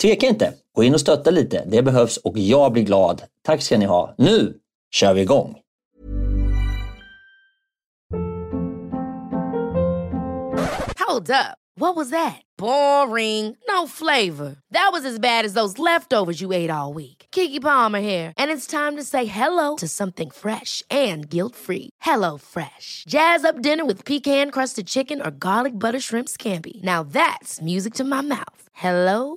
tveka inte. Gå in och stötta lite. Det behövs och jag blir glad. Tack ska ni ha. Nu kör vi igång! Hold up. What was that? Boring. No flavor. That was as bad as those leftovers you ate all week. Kiki Palmer here, and it's time to say hello to something fresh and guilt-free. Hello Fresh. Jazz up dinner with pecan-crusted chicken or garlic butter shrimp scampi. Now that's music to my mouth. Hello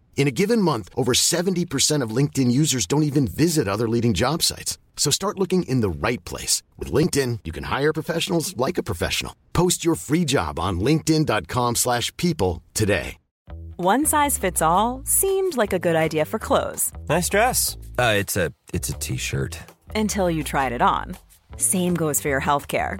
In a given month, over 70% of LinkedIn users don't even visit other leading job sites. So start looking in the right place. With LinkedIn, you can hire professionals like a professional. Post your free job on linkedin.com slash people today. One size fits all seemed like a good idea for clothes. Nice dress. Uh, it's a It's a T-shirt. Until you tried it on. Same goes for your health care.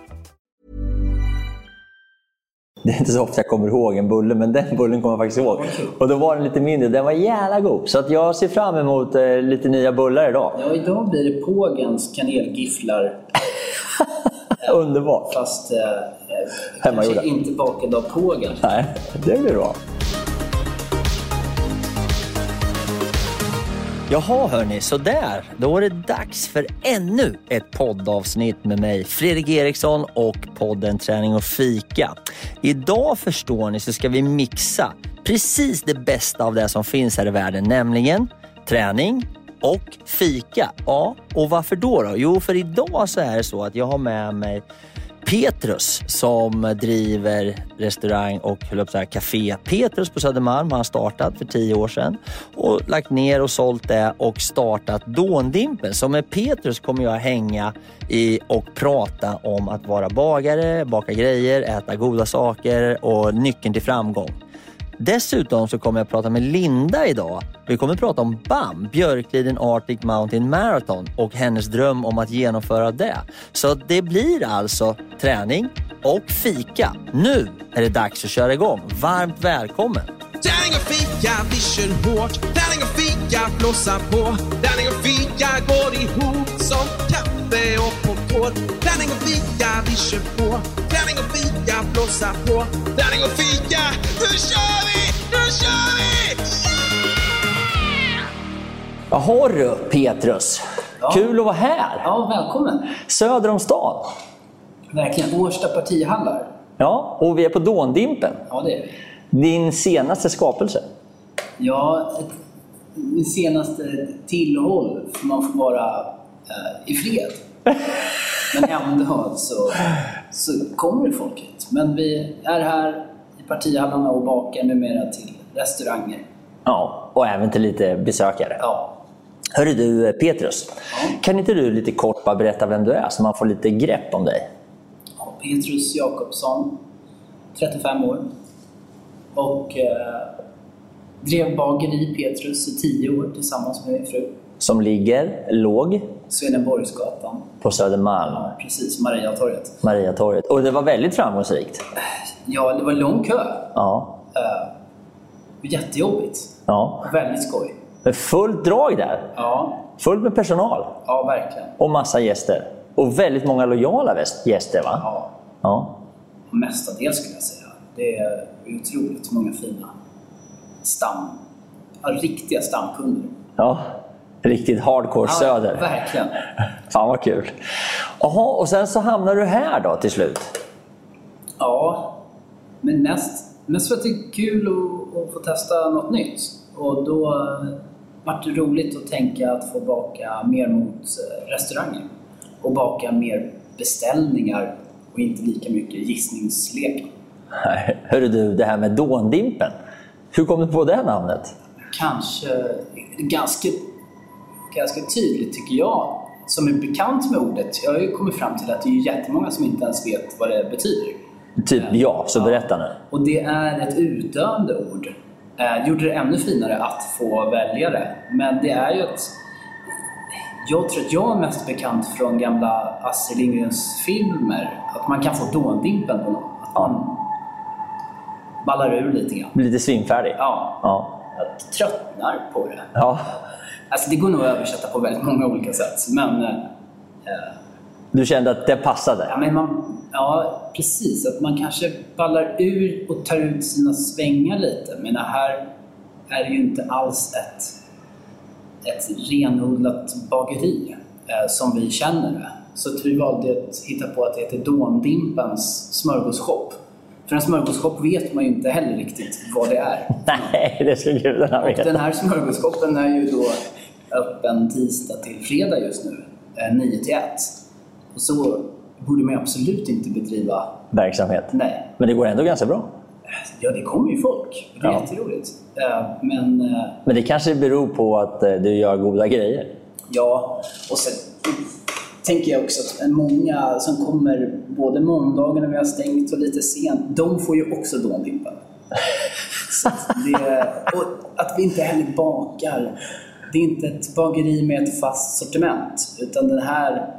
Det är inte så ofta jag kommer ihåg en bulle, men den bullen kommer jag faktiskt ihåg. Och då var den lite mindre. Den var jävla god. Så att jag ser fram emot eh, lite nya bullar idag. Ja, idag blir det Pågens kanelgifflar. Underbart. Fast eh, kanske inte bakad av Pågen. Nej, det blir bra. Jaha hörni, sådär. Då är det dags för ännu ett poddavsnitt med mig, Fredrik Eriksson och podden Träning och fika. Idag förstår ni så ska vi mixa precis det bästa av det som finns här i världen, nämligen träning och fika. Ja, och varför då? då? Jo, för idag så är det så att jag har med mig Petrus som driver restaurang och säga, café Petrus på Södermalm har han startat för tio år sedan och lagt ner och sålt det och startat Dåndimpen. Så med Petrus kommer jag hänga i och prata om att vara bagare, baka grejer, äta goda saker och nyckeln till framgång. Dessutom så kommer jag prata med Linda idag. Vi kommer prata om BAM, Björkliden Arctic Mountain Marathon och hennes dröm om att genomföra det. Så det blir alltså träning och fika. Nu är det dags att köra igång. Varmt välkommen! Träning och fika, vi kör hårt. Träning och fika, blåsa på. Träning och fika går ihop som kaffe och popcorn. Träning och fika, vi kör på. Träning och fika, blåsa på. Träning och fika, nu kör vi! Nu kör vi! Yeah! Jaha du Petrus, ja. kul att vara här. Ja, välkommen. Söder om stan. Verkligen, Årsta partihallar. Ja, och vi är på Dåndimpen. Ja, det är vi. Din senaste skapelse? Ja, min senaste tillhåll för man får vara eh, i fred. Men ändå så, så kommer det folk hit. Men vi är här i partihallarna och bakar numera till restauranger. Ja, och även till lite besökare. Ja. Hörru du Petrus, ja. kan inte du lite kort bara berätta vem du är så man får lite grepp om dig? Ja, Petrus Jakobsson, 35 år, och eh, drev bageri Petrus i tio år tillsammans med min fru. Som ligger låg? Swedenborgsgatan. på Södermalm, Ja, precis. Mariatorget. Mariatorget. Och det var väldigt framgångsrikt. Ja, det var lång kö. Ja. Uh, jättejobbigt. ja. Väldigt skoj. Men fullt drag där. Ja, Fullt med personal. ja verkligen. Och massa gäster. Och väldigt många lojala gäster va? Ja, Ja. mestadels skulle jag säga. Det är otroligt många fina stam... Riktiga stamkunder. Ja. Riktigt hardcore Ja, söder. Verkligen. Fan vad kul. Jaha, och sen så hamnar du här då till slut? Ja, men mest, mest för att det är kul att, att få testa något nytt. Och då eh, vart det roligt att tänka att få baka mer mot eh, restauranger. Och baka mer beställningar och inte lika mycket gissningslekar. Nej. Hörru du, det här med Dåndimpen. Hur kom du på det namnet? Kanske ganska, ganska tydligt tycker jag, som är bekant med ordet. Jag har ju kommit fram till att det är jättemånga som inte ens vet vad det betyder. Typ ja, så berätta nu. Och det är ett utdöende ord. Eh, gjorde det ännu finare att få välja det. Men det är ju ett... Jag tror att jag är mest bekant från gamla Astrid Lindgrens filmer. Att man kan få dåndimpen på någon. Att man ballar ur lite grann. Lite svimfärdig? Ja, Ja. jag tröttnar på det. ja. Alltså det går nog att översätta på väldigt många olika sätt. Men, eh, Du kände att det passade? ja, men man, ja, precis. Att man kanske ballar ur och tar ut sina svängar lite. Men det här är ju inte alls ett, ett renodlat bageri eh, som vi känner det. Så vi valde att hitta på att det heter Dåndimpens smörgåsshop. För en smörgåsshop vet man ju inte heller riktigt vad det är. Nej, det skulle gudarna Och veta. den här smörgåsshop,en är ju då öppen tisdag till fredag just nu, eh, 9 till 1. Och så borde man absolut inte bedriva, Verksamhet. nej, Men det går ändå ganska bra. ja det kommer ju folk. Det är Ja. jätteroligt. Eh, Men eh, Men det kanske beror på att eh, du gör goda grejer. ja, och sen tänker jag också att många som kommer både måndagar när vi har stängt och lite sent, de får ju också dåndimpen. Att vi inte heller bakar. Det är inte ett bageri med ett fast sortiment, utan den här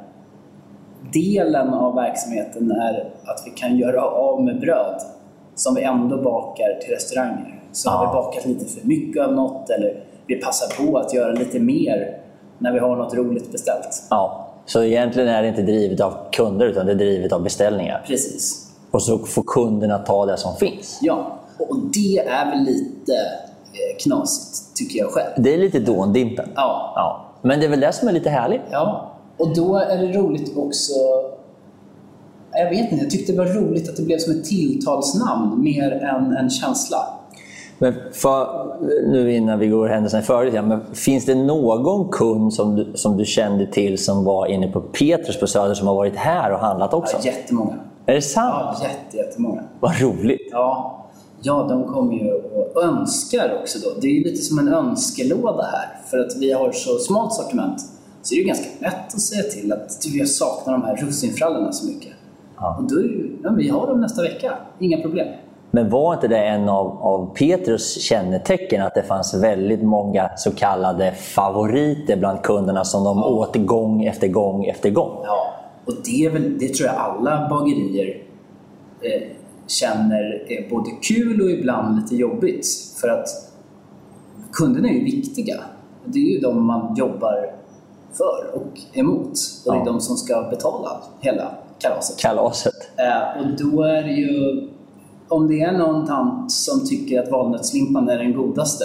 delen av verksamheten är att vi kan göra av med bröd som vi ändå bakar till restauranger. Så har vi Ja. bakat lite för mycket av något eller vi passar på att göra lite mer när vi har något roligt beställt. Ja. Så egentligen är det inte drivet av kunder utan det är drivet av beställningar. Precis. Och så får kunderna ta det som finns. Ja, och det är väl lite knasigt tycker jag själv. Det är lite Dåndimpen. Ja, Ja. Men det är väl det som är lite härligt. Ja, och då är det roligt också... Jag vet inte, jag tyckte det var roligt att det blev som ett tilltalsnamn mer än en känsla. Men för, nu innan vi går förväg, ja, men finns det någon kund som du, som du kände till som var inne på Petrus på Söder som har varit här och handlat också? Ja, jättemånga. Är det sant? Ja, jätte, jättemånga. Vad roligt. Ja, ja, de kommer ju och önskar också då. Det är ju lite som en önskelåda här. För att vi har så smalt sortiment så är det ju ganska lätt att säga till att du, jag saknar de här russinfrallorna så mycket. Ja. Och då är ju, ja, vi har dem nästa vecka, inga problem. Men var inte det en av, av Petrus kännetecken att det fanns väldigt många så kallade favoriter bland kunderna som de åt gång efter gång efter gång? Ja, och det, är väl, det tror jag alla bagerier eh, känner är både kul och ibland lite jobbigt. För att kunderna är ju viktiga. Det är ju de man jobbar för och emot. Och det är de som ska betala hela kalaset. Kalaset. Eh, och då är det ju, om det är någon tant som tycker att valnötslimpan är den godaste,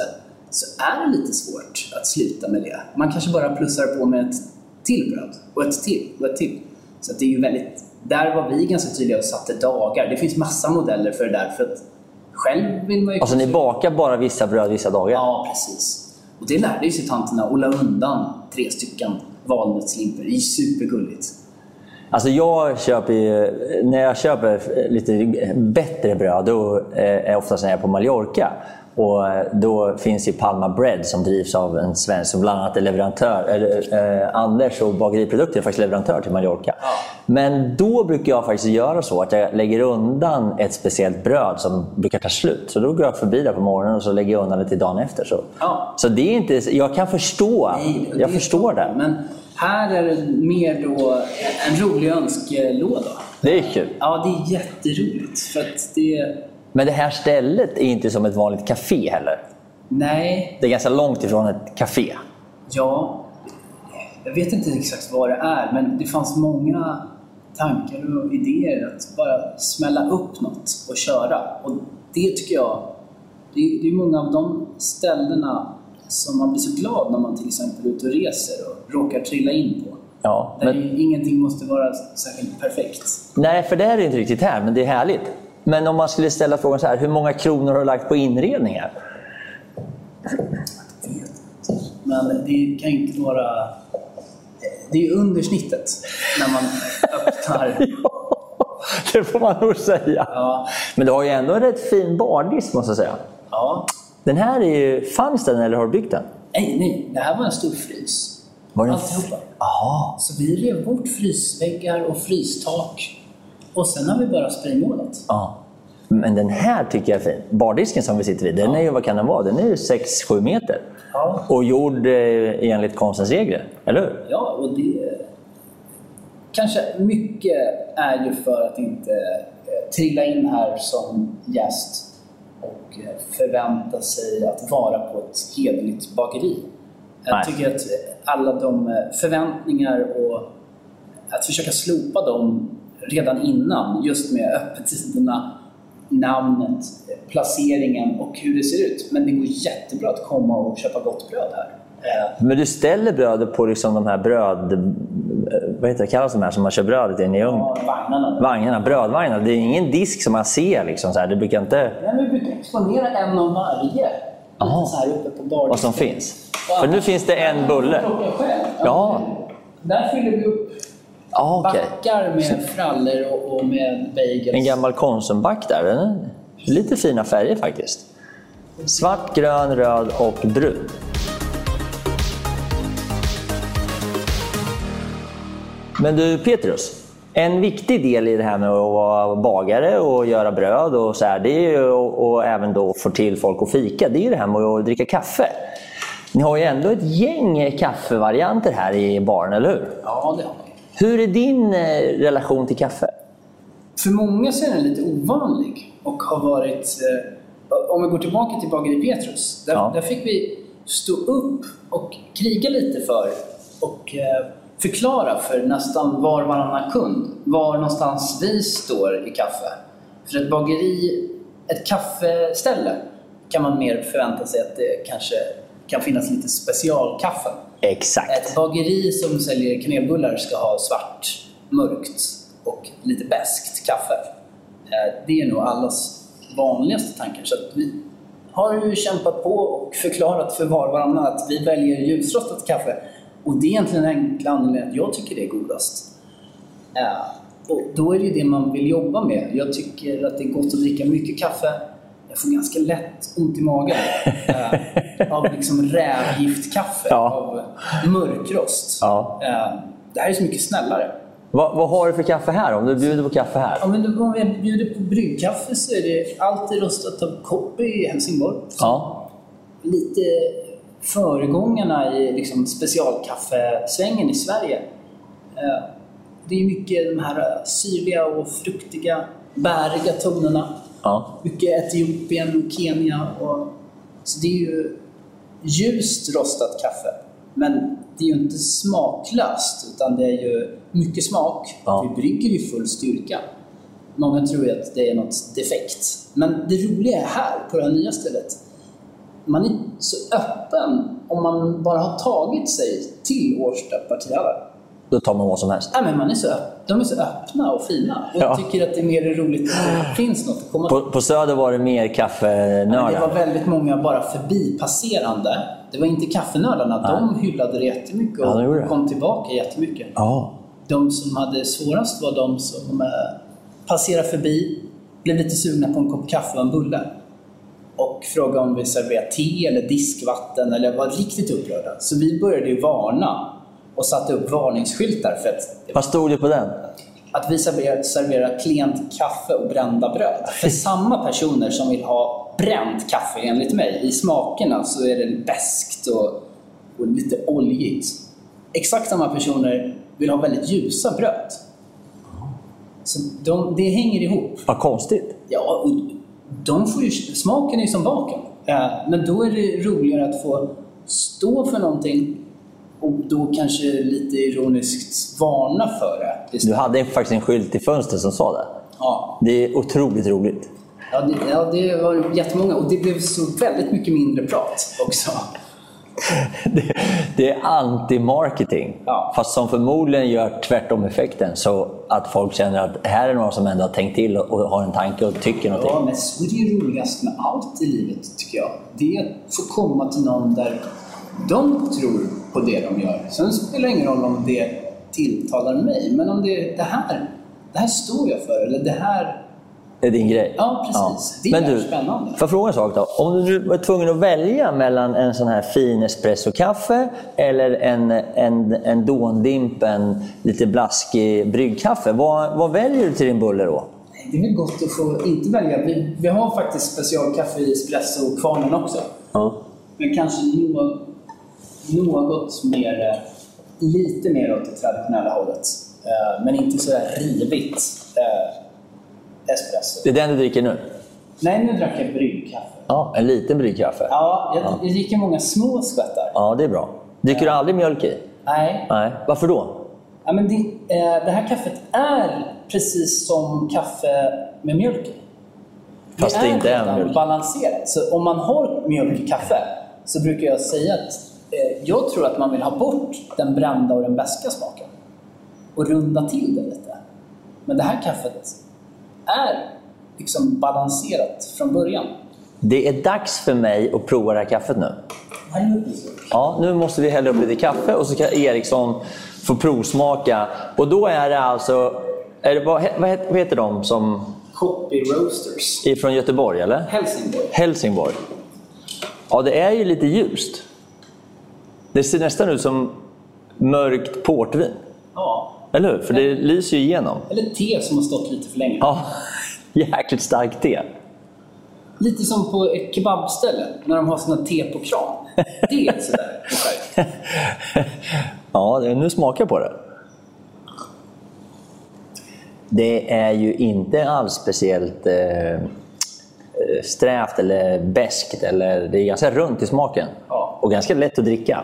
så är det lite svårt att sluta med det. Man kanske bara plussar på med ett till bröd, och ett till, och ett till. Så det är ju väldigt, där var vi ganska tydliga och satte dagar. Det finns massa modeller för det där, för att själv vill man ju... Alltså ni bakar bara vissa bröd vissa dagar? Ja, precis. Och det lärde ju sig tanterna att la undan tre stycken valnötslimpor. Det är supergulligt. Alltså jag köper ju, när jag köper lite bättre bröd, då eh, är oftast när jag är på Mallorca. Och eh, då finns ju Palma Bread som drivs av en svensk som bland annat är leverantör. Eller, eh, Anders och Bageriprodukter är faktiskt leverantör till Mallorca. Men då brukar jag faktiskt göra så att jag lägger undan ett speciellt bröd som brukar ta slut. Så då går jag förbi där på morgonen och så lägger jag undan det till dagen efter. Så, Ja. så det är inte, jag kan förstå. Nej, jag förstår det. Men Här är det mer då en rolig önskelåda. Det är kul. Ja, det är jätteroligt. För att det... Men det här stället är inte som ett vanligt café heller. Nej, Det är ganska långt ifrån ett café. ja... Jag vet inte exakt vad det är, men det fanns många tankar och idéer att bara smälla upp något och köra. Och det tycker jag... Det är, det är många av de ställena som man blir så glad när man till exempel är ute och reser och råkar trilla in på. Ja, Där men, ingenting måste vara särskilt perfekt. nej, för det är det inte riktigt här, men det är härligt. Men om man skulle ställa frågan så här, hur många kronor har du lagt på inredningar? Men det kan inte vara... Det är under snittet när man öppnar. det får man nog säga. Ja, Men du har ju ändå en rätt fin bardisk måste jag säga. ja. Den här är ju, fanns den eller har du byggt den? Nej, nej, det här var en stor frys. Var det en Alltihopa. Jaha. Så vi rev bort frysväggar och frystak. Och sen har vi bara spraymålat. Ja. Men den här tycker jag är fin. Bardisken som vi sitter vid, den är ju, vad kan den vara? Den är ju 6-7 meter. Ja. Och gjord eh, enligt konstens regler, eller hur? Ja, och det... Kanske mycket är ju för att inte eh, trilla in här som gäst och eh, förvänta sig att vara på ett hederligt bageri. Jag Nej. tycker att alla de förväntningar och att försöka slopa dem redan innan, just med öppettiderna, namnet, placeringen och hur det ser ut. Men det går jättebra att komma och köpa gott bröd här. Eh, Men du ställer brödet på liksom de här bröd... eh, Vad heter det, kallas de här som man kör brödet in i? Ja, vagnarna. Vagnarna, brödvagnar. Det är ingen disk som man ser. Liksom, så här. Det brukar inte... Men vi brukar exponera en av varje. Lite så här uppe på bardisken. Vad som finns. För nu finns det en bulle. Ja. Där fyller vi upp Ja, okej. backar med frallor och, och med bagels. En gammal Konsumback där. Den är lite fina färger faktiskt. Svart, grön, röd och brun. Men du Petrus, en viktig del i det här med att vara bagare och göra bröd och så här, det är och, och även då få till folk att fika, det är ju det här med att dricka kaffe. Ni har ju ändå ett gäng kaffevarianter här i baren, eller hur? Ja, det har vi. Hur är din eh, relation till kaffe? För många så är den lite ovanlig och har varit... Eh, om vi går tillbaka till Bageri Petrus. Där, Ja. där fick vi stå upp och kriga lite för och eh, förklara för nästan var varannan kund var någonstans vi står i kaffe. För ett bageri, ett kaffeställe, kan man mer förvänta sig att det kanske kan finnas lite specialkaffe. Exakt. Ett bageri som säljer kanelbullar ska ha svart, mörkt och lite beskt kaffe. Eh, Det är nog allas vanligaste tankar. Så vi har ju kämpat på och förklarat för var och varannan att vi väljer ljusrostat kaffe. Och det är egentligen den enkla anledningen att jag tycker det är godast. Eh, Och då är det ju det man vill jobba med. Jag tycker att det är gott att dricka mycket kaffe. Jag får ganska lätt ont i magen eh, av liksom rävgiftkaffe, Ja. av mörkrost. Ja. Eh, Det här är så mycket snällare. Vad, vad har du för kaffe här? Om du bjuder på kaffe här? Ja, men då- om vi bjuder på bryggkaffe så är det alltid rostat av Koppi i Helsingborg. Ja. Lite föregångarna i liksom specialkaffesvängen i Sverige. Eh, Det är mycket de här syrliga och fruktiga, bäriga tonerna. ja. Mycket Etiopien och Kenya. Och, så det är ju ljust rostat kaffe. Men det är ju inte smaklöst, utan det är ju mycket smak. Ja. Vi brygger ju full styrka. Många tror ju att det är något defekt. Men det roliga är här, på det här nya stället, man är så öppen om man bara har tagit sig till Årsta partihallar. Då tar man vad som helst. Nej, men man är så de är så öppna och fina. Och Ja. tycker att det är mer roligt att det finns något att komma På, på Söder var det mer men det kaffenördar. var väldigt många bara förbipasserande. Det var inte kaffenördarna. De hyllade det jättemycket och Ja, det. kom tillbaka jättemycket. Ja. De som hade svårast var de som eh, passerade förbi, blev lite sugna på en kopp kaffe och en bulle. Och frågade om vi serverade te eller diskvatten eller var riktigt upprörda. Så vi började ju varna och satte upp varningsskyltar för att Vad stod det på den? att vi serverar, serverar klent kaffe och brända bröd. För samma personer som vill ha bränt kaffe enligt mig, i smakerna så är det beskt och, och lite oljigt. exakt samma personer vill ha väldigt ljusa bröd. Så de, det hänger ihop. Vad konstigt. Ja, och de får ju, smaken är ju som baken. Eh, Men då är det roligare att få stå för någonting och då kanske lite ironiskt varna för det. Du hade faktiskt en skylt i fönstret som sa det. Ja, Det är otroligt roligt. ja, det, ja, det var jättemånga och det blev så väldigt mycket mindre prat också. Det, det är anti-marketing. Ja. Fast som förmodligen gör tvärtom effekten. Så att folk känner att här är någon som ändå har tänkt till och, och har en tanke och tycker någonting. Ja, men så är det ju roligast med allt i livet tycker jag. Det är att få komma till någon där de tror på det de gör. Sen spelar det ingen roll om det tilltalar mig, men om det det här, det här står jag för, eller det här Det är din grej. Ja, precis. Det Men är du, spännande. Får jag fråga en sak då? Om du var tvungen att välja mellan en sån här fin espresso-kaffe eller en, en, en Dåndimpen, lite blaskig bryggkaffe. Vad, vad väljer du till din bulle då? Det är väl gott att få inte välja. Vi, vi har faktiskt specialkaffe i espresso-kvarnen också. Ja. Men kanske något, något mer, eh, lite mer åt det traditionella hållet. Eh, Men inte så där rivigt eh, espresso. Det är den du dricker nu? Nej, nu drack jag bryggkaffe. Ja, en liten bryggkaffe. Ja, jag, jag dricker många små skvättar. Ja, det är bra. Dricker du aldrig mjölk i? Nej, Nej. Varför då? ja, men det, eh, det här kaffet är precis som kaffe med mjölk i. Fast det inte är mjölk. balanserat. Så om man har mjölk i kaffe så brukar jag säga att jag tror att man vill ha bort den brända och den beska smaken och runda till det lite. Men det här kaffet är liksom balanserat från början. Det är dags för mig att prova det här kaffet nu. Ja, nu måste vi hälla upp lite kaffe och så kan Eriksson få provsmaka. Och då är det alltså, är det, vad, vad, heter, de som Hoppy Roasters. från Göteborg eller? Helsingborg. Helsingborg. Ja, det är ju lite ljust. Det ser nästan ut som mörkt portvin. Ja. Eller hur? För det lyser ju igenom. Eller te som har stått lite för länge. Ja, jäkligt starkt te. Lite som på ett kebabställe när de har såna te på kran. Det är sådär. Ja, nu smakar jag på det. Det är ju inte alls speciellt eh, eh, strävt eller beskt. Eller, det är ganska runt i smaken. Ja. Och ganska lätt att dricka.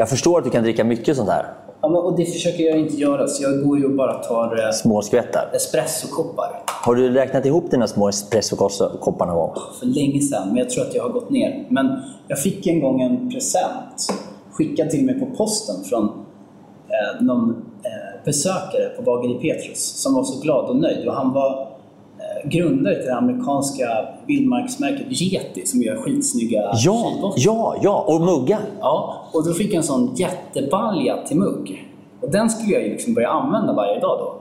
Jag förstår att du kan dricka mycket sånt här. Ja, men, och det försöker jag inte göra, så jag går ju och bara tar eh, Små skvättar. espressokoppar. Har du räknat ihop dina små espressokoppar någon gång? För länge sedan, men jag tror att jag har gått ner. Men jag fick en gång en present skickad till mig på posten från eh, någon eh, besökare på Bageri Petrus som var så glad och nöjd. Och han var grundare till det amerikanska vildmarksmärket Yeti som gör skitsnygga Ja, skivor. ja, ja! Och muggar. Ja, och då fick jag en sån jättebalja till mugg. Och den skulle jag ju liksom börja använda varje dag då.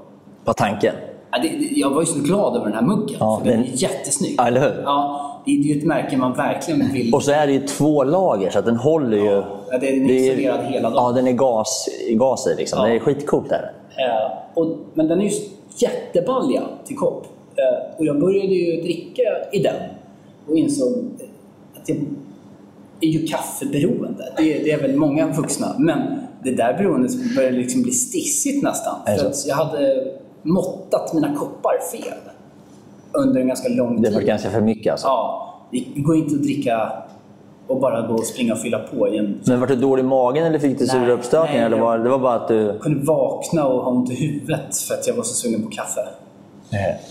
Vad tanken? Ja, det, jag var ju så glad över den här muggen, Ja, för den den- är jättesnygg. Ja, eller hur? Ja, det är ju ett märke man verkligen vill... Och så är det ju två lager, så att den håller ju... Ja, den är isolerad hela dagen. Ja, den är gas, gas i. Liksom. Ja. Det är skitcoolt. Där. Eh, och, men den är ju jättebalja till kopp. Och jag började ju dricka i den och insåg att jag är ju kaffeberoende. Det, det är väl många vuxna. Men det där beroendet började liksom bli stissigt nästan. Är det För jag hade måttat mina koppar fel under en ganska lång Det tid. var ganska för mycket alltså. Ja, det går inte att dricka och bara gå och springa och fylla på i en... Men var du dålig i magen eller fick du sura uppstötningar? nej, Eller var, det var bara att du... Jag kunde vakna och ha ont i huvudet för att jag var så sugen på kaffe.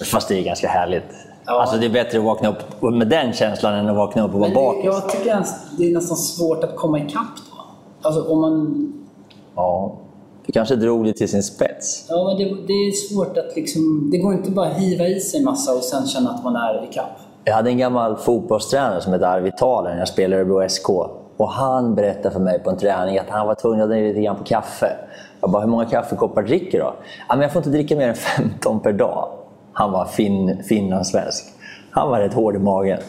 Fast det är ganska härligt. Ja. Alltså det är bättre att vakna upp med den känslan än att vakna upp och vara bakis. jag tycker ens, det är nästan svårt att komma ikapp då. Alltså om man... Ja. Du kanske drog det till sin spets. Ja, men det, det är svårt att liksom... Det går inte bara att hiva i sig massa och sen känna att man är ikapp. Jag hade en gammal fotbollstränare som hette Arvid Thaler när jag spelade i Örebro SK. Och han berättade för mig på en träning att han var tvungen att dricka lite grann på kaffe. Jag bara, hur många kaffekoppar dricker du då? Ja, men jag får inte dricka mer än 15 per dag. Han var fin, finlandssvensk. Han var rätt hård i magen.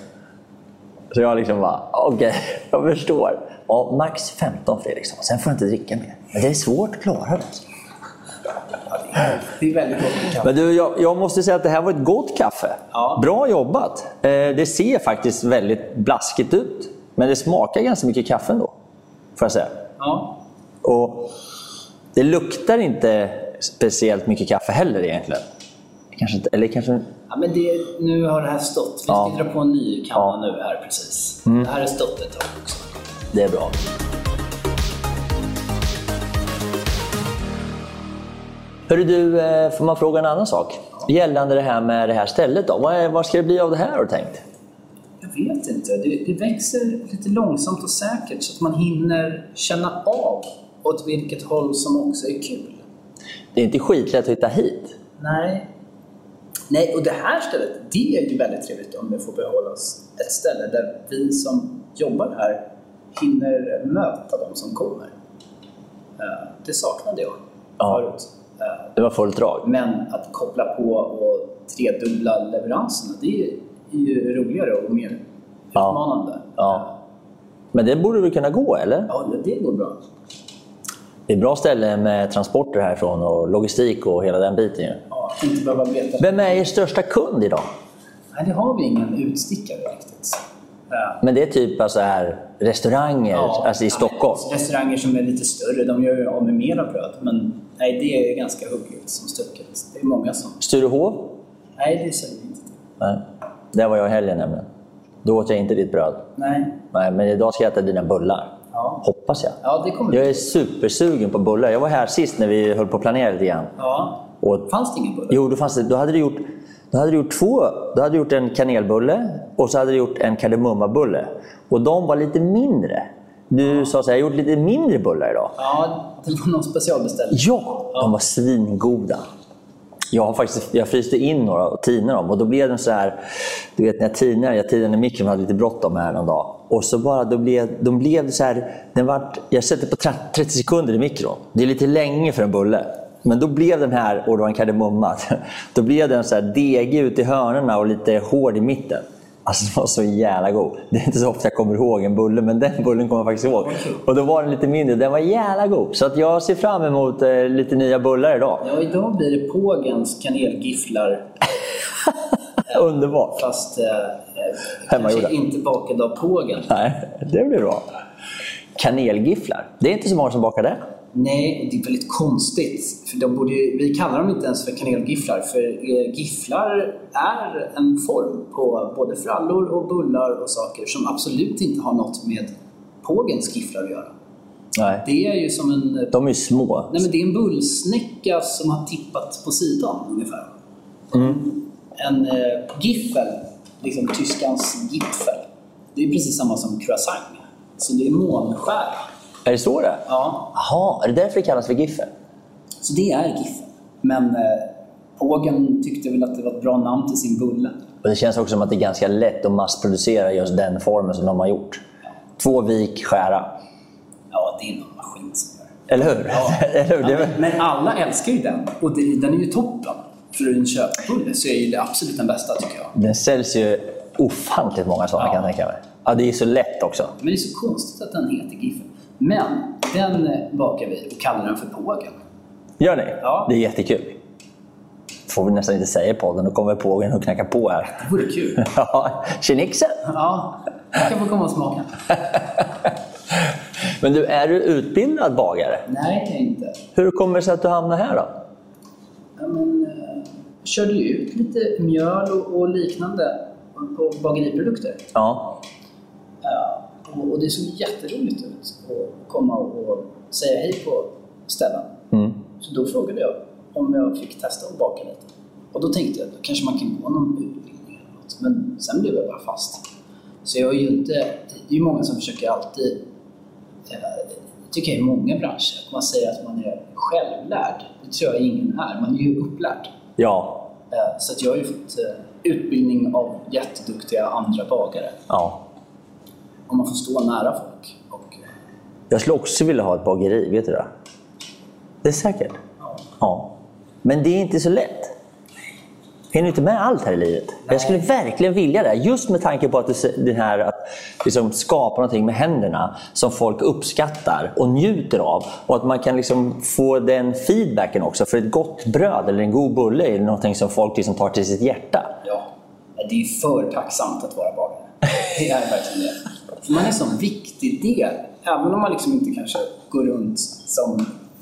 Så jag liksom bara, okej, jag förstår. Ja, max 15 Fredriksson, sen får jag inte dricka mer. Men det är svårt att klara det. Det är väldigt gott kaffe. Men du, jag, jag måste säga att det här var ett gott kaffe. Ja. Bra jobbat. Eh, det ser faktiskt väldigt blaskigt ut. Men det smakar ganska mycket kaffe ändå. Får jag säga. Ja. Och det luktar inte speciellt mycket kaffe heller egentligen. Kanske inte, eller kanske... Ja, men det, nu har det här stått. Vi ska Ja. dra på en ny kanna Ja. nu här precis. Mm. Det här har stått ett tag också. Det är bra. Hörru du, eh, får man fråga en annan sak? Gällande det här med det här stället då. Vad, är, vad ska det bli av det här har du tänkt? Jag vet inte. Det, det växer lite långsamt och säkert så att man hinner känna av åt vilket håll som också är kul. Det är inte skitlätt att hitta hit. Nej. Nej, och det här stället, det är ju väldigt trevligt om det får behållas. Ett ställe där vi som jobbar här hinner möta de som kommer. Eh, Det saknade jag Ja. förut. Eh, Det var fullt drag. Men att koppla på och tredubbla leveranserna, det är ju roligare och mer Ja. utmanande. Ja. Men det borde väl kunna gå, eller? Ja, det går bra. Det är bra ställe med transporter härifrån och logistik och hela den biten Ja, inte behöva veta. Vem är er största kund idag? Nej, det har vi ingen utstickare riktigt. Men det är typ alltså här, restauranger Ja, alltså i ja, Stockholm? Restauranger som är lite större, de gör ju av med mera bröd. Men nej, det är ganska huggligt som stucket. Det är många som... Sturehov? Nej, det säger vi inte till. Nej. Där var jag i helgen nämligen. Då åt jag inte ditt bröd. Nej. Nej, men idag ska jag äta dina bullar. Ja. Hoppas jag. Ja, det kommer Jag är supersugen på bullar. Jag var här sist när vi höll på att planera lite grann. Ja. Och, Fanns det ingen bulle? jo, då, fanns det, då, hade du gjort, då hade du gjort två. Du hade gjort en kanelbulle och så hade du gjort en kardemummabulle. Och de var lite mindre. Du sa så här, jag har gjort lite mindre bullar idag. Ja, det var någon specialbeställning. Ja, de var svingoda. Jag har faktiskt jag fryste in några och tinade dem och då blev den så här, du vet när jag tinade, jag tinade i mikron hade lite bråttom här någon dag. Och så bara, då blev, de blev så här, den vart, jag sätter på 30 sekunder i mikron. Det är lite länge för en bulle. Men då blev den här, och det var en kardemumma, då blev den så här degig ut i hörnorna och lite hård i mitten. Alltså den var så jävla god. Det är inte så ofta jag kommer ihåg en bulle, men den bullen kommer jag faktiskt ihåg. Och då var den lite mindre. Den var jävla god. Så att jag ser fram emot eh, lite nya bullar idag. Ja, idag blir det Pågens kanelgifflar. Underbart. Fast eh, eh, kanske inte bakad av Pågen. Nej, det blir bra. Kanelgifflar. Det är inte så många som bakar det. Nej, och det är väldigt konstigt. För de borde, vi kallar dem inte ens för kanelgifflar, för eh, gifflar är en form på både frallor och bullar och saker som absolut inte har något med pågens gifflar att göra. Nej. Det är ju som en, De är små. nej men det är en bullsnäcka som har tippat på sidan ungefär. En eh, giffel, liksom tyskans gipfel, det är precis samma som croissant. Så det är månskära. Är det så det är? Ja, Jaha, är det därför det kallas för giffel? Så det är Giffen. Men eh, Pågen tyckte väl att det var ett bra namn till sin bulle. Och det känns också som att det är ganska lätt att massproducera just den formen som de har gjort. Två vik, skära. Ja, det är någon maskin som gör det. Eller hur? Eller hur? Väl- Men alla älskar ju den. Och det, den är ju toppen. För en köpbulle så är ju det absolut den bästa tycker jag. Den säljs ju ofantligt många sådana Ja. kan jag tänka mig. Ja, det är så lätt också. Men det är så konstigt att den heter Giffen. Men den bakar vi och kallar den för Pågen. Gör ni? Ja. Det är jättekul. Får vi nästan inte säga i podden, då kommer pågen och knacka på här. Det vore kul. Ja, tjenixen! Ja, jag kan få komma och smaka. Men du, är du utbildad bagare? Nej, det är jag inte. Hur kommer det sig att du hamnade här då? Ja, men, eh, jag körde ju ut lite mjöl och, och liknande på bageriprodukter. Ja. Ja, och, det såg jätteroligt ut att komma och, säga hej på ställen. Mm. Så då frågade jag om jag fick testa att baka lite. Och då tänkte jag att kanske man kan gå någon utbildning eller något. Men sen blev jag bara fast. Så jag är ju inte... Det är ju många som försöker alltid... Eh, det tycker jag i många branscher. Att man säger att man är självlärd. Det tror jag ingen är. Man är ju upplärd. Ja. Eh, så att jag har ju fått eh, utbildning av jätteduktiga andra bagare. ja. Och man får stå nära folk. Och, eh, Jag skulle också vilja ha ett bageri, vet du det? Det är säkert. ja. Ja. Men det är inte så lätt. Hinner inte med allt här i livet. Jag skulle verkligen vilja det. Just med tanke på att det, här att liksom skapa någonting med händerna som folk uppskattar och njuter av. Och att man kan liksom få den feedbacken också. För ett gott bröd eller en god bulle är någonting som folk liksom tar till sitt hjärta. Ja, det är för tacksamt att vara bagare. Det är verkligen det. Man är en sån viktig del. Även om man liksom inte kanske går runt som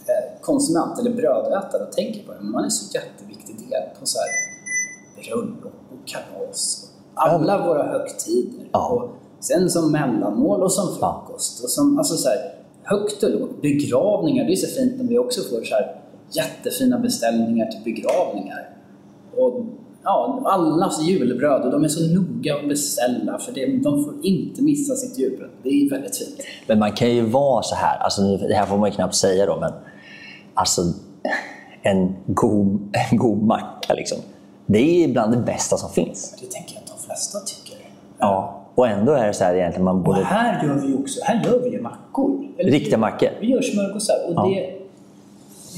eh, konsument eller brödätare och tänker på det. Men man är en så jätteviktig del på så här bröllop och kalas. Alla våra högtider. Ja. Och sen som mellanmål och som frukost. Och som, alltså så här, högt och lågt. Begravningar, det är så fint när vi också får så här jättefina beställningar till begravningar. Och ja, allas julbröd, och de är så noga att beställa för det, de får inte missa sitt julbröd. Det är väldigt fint. Men man kan ju vara så här, alltså det här får man ju knappt säga då, men alltså en god, en god macka liksom. Det är bland det bästa som finns. Det tänker jag att de flesta tycker. Ja. Och ändå är det så här egentligen, man Och borde... här gör vi ju också, här gör vi ju mackor. Eller- Riktiga mackor. Vi gör smörgåsar och Ja. det,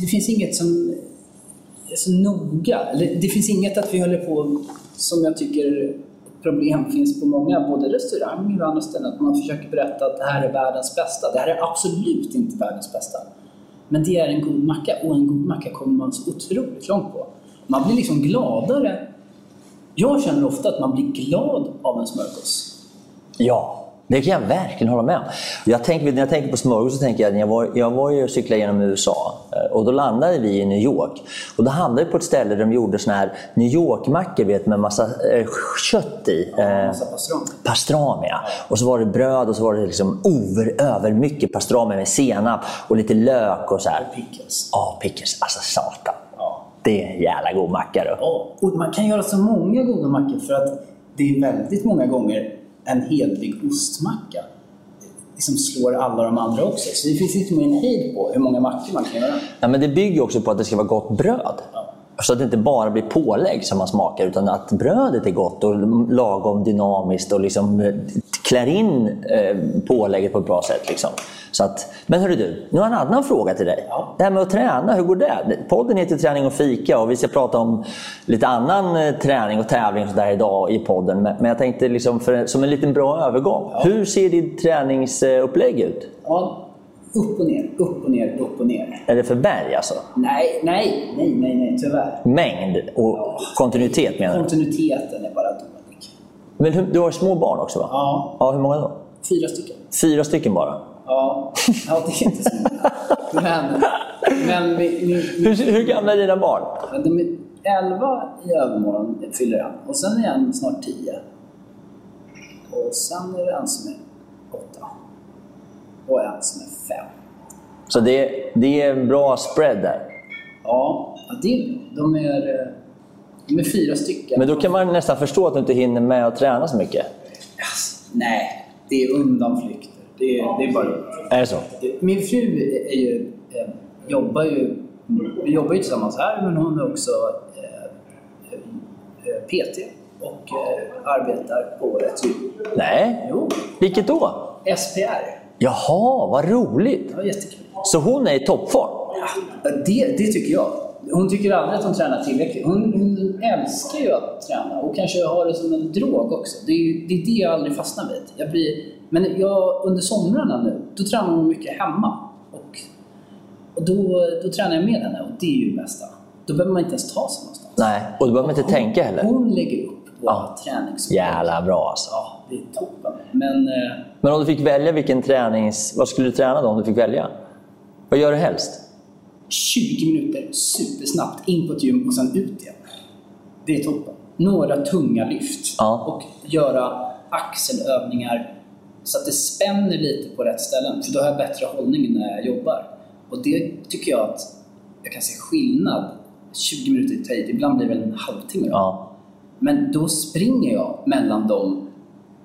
det finns inget som är så noga. Det finns inget att vi håller på, som jag tycker problem finns på många, både restauranger och andra ställen, att man försöker berätta att det här är världens bästa. Det här är absolut inte världens bästa. Men det är en god macka och en god macka kommer man så otroligt långt på. Man blir liksom gladare. Jag känner ofta att man blir glad av en smörgås. Ja, det kan jag verkligen hålla med om. Jag tänker, när jag tänker på smörgås så tänker jag, när jag var, jag var ju och cyklade genom USA eh, och då landade vi i New York. Och då hamnade vi på ett ställe där de gjorde såna här New York-mackor vet, med massa eh, kött i. Eh, Massa pastrami. pastrami, ja. Och så var det bröd och så var det liksom over, över mycket pastrami med senap och lite lök och så här. Pickles. Ja, pickles. Alltså satan. Ja. Det är en jävla god macka du. Ja, och man kan göra så många goda mackor för att det är väldigt många gånger en hedlig ostmacka liksom slår alla de andra också. Så det finns liksom en hejd på hur många mackor man kan göra. Ja, men det bygger också på att det ska vara gott bröd. Så att det inte bara blir pålägg som man smakar, utan att brödet är gott och lagom dynamiskt och liksom eh, klär in eh, pålägget på ett bra sätt. Liksom. Så att, men hörru du, nu har jag en annan fråga till dig. Ja. Det här med att träna, hur går det? Podden heter Träning och fika och vi ska prata om lite annan eh, träning och tävling och där idag i podden. Men, jag tänkte liksom för, som en liten bra övergång. Hur ser ditt träningsupplägg ut? Ja, upp och ner, upp och ner, upp och ner. Är det för berg alltså? Nej, nej, nej, nej, nej, tyvärr. Mängd och kontinuitet menar du? Kontinuiteten är bara dålig. Men hur, du har små barn också va? Ja, Ja, hur många då? fyra stycken. Fyra stycken bara? Ja, ja det är inte så många. Men, men vi, vi, Hur, hur gamla är dina barn? De är 11 i övermorgon fyller en och sen är en snart 10. Och sen är det en som är 8. Och en som är 5. Så det, det är en bra spread där. Ja, ja, det är, de, är, eh, de är fyra stycken. Men då kan man nästan förstå att du inte hinner med att träna så mycket. Yes. Nej, det är undanflykter. Det är, det är bara Är det så? Min fru är ju, eh, jobbar ju, vi jobbar ju tillsammans här, men hon är också eh, eh, PT och eh, arbetar på ett gym. Nej. Jo, Vilket då? SPR. Jaha, vad roligt! Jättekul. Så hon är i toppform? Ja, Det, det tycker jag. Hon tycker aldrig att hon tränar tillräckligt. Hon, hon älskar ju att träna och kanske har det som en drog också. Det är, det, är det jag aldrig fastnar vid. Jag blir, men jag, under somrarna nu, då tränar hon mycket hemma. Och, och då, då tränar jag med henne och det är ju det bästa. Då behöver man inte ens ta sig någonstans. Nej, och då behöver man inte tänka heller. Hon lägger upp våra Ja. träningsprogram. Jävla bra alltså. Ja, det är toppen. Men eh, Men om du fick välja vilken tränings... Vad skulle du träna då om du fick välja? Vad gör du helst? 20 minuter supersnabbt in på ett gym och sen ut igen. Det är toppen. Några tunga lyft Ja. och göra axelövningar så att det spänner lite på rätt ställen. För då har jag bättre hållning när jag jobbar. Och det tycker jag att jag kan se skillnad. 20 minuter i tid, ibland blir det en halvtimme. Ja. Men då springer jag mellan de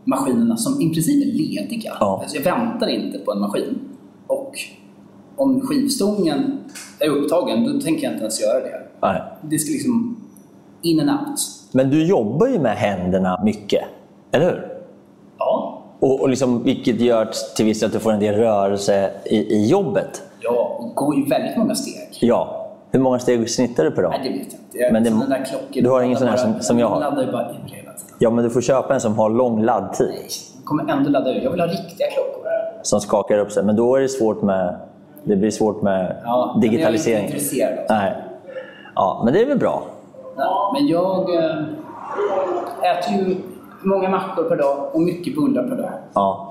maskinerna som i princip är lediga. Ja. Alltså jag väntar inte på en maskin. Och om skivstången är upptagen, då tänker jag inte ens göra det. Nej. Det ska liksom in and out. Men du jobbar ju med händerna mycket, eller hur? Ja, Och, och liksom, vilket gör till viss del att du får en del rörelse i, i jobbet. jag går ju väldigt många steg. Ja. Hur många steg snittar du per dag? Nej, det vet jag inte. Jag, Men det- sådana där klockor, du har ingen sån här som- som jag har? Laddar ju bara ur hela tiden. Ja, men du får köpa en som har lång laddtid. Jag kommer ändå ladda ur. Jag vill ha riktiga klockor. Som skakar upp sig. Men då är det svårt med, det blir svårt med Ja, digitalisering. Jag är inte intresserad det. Nej. Ja, men det är väl bra. Ja, men jag eh, äter ju många mackor per dag och mycket bullar per dag. Ja.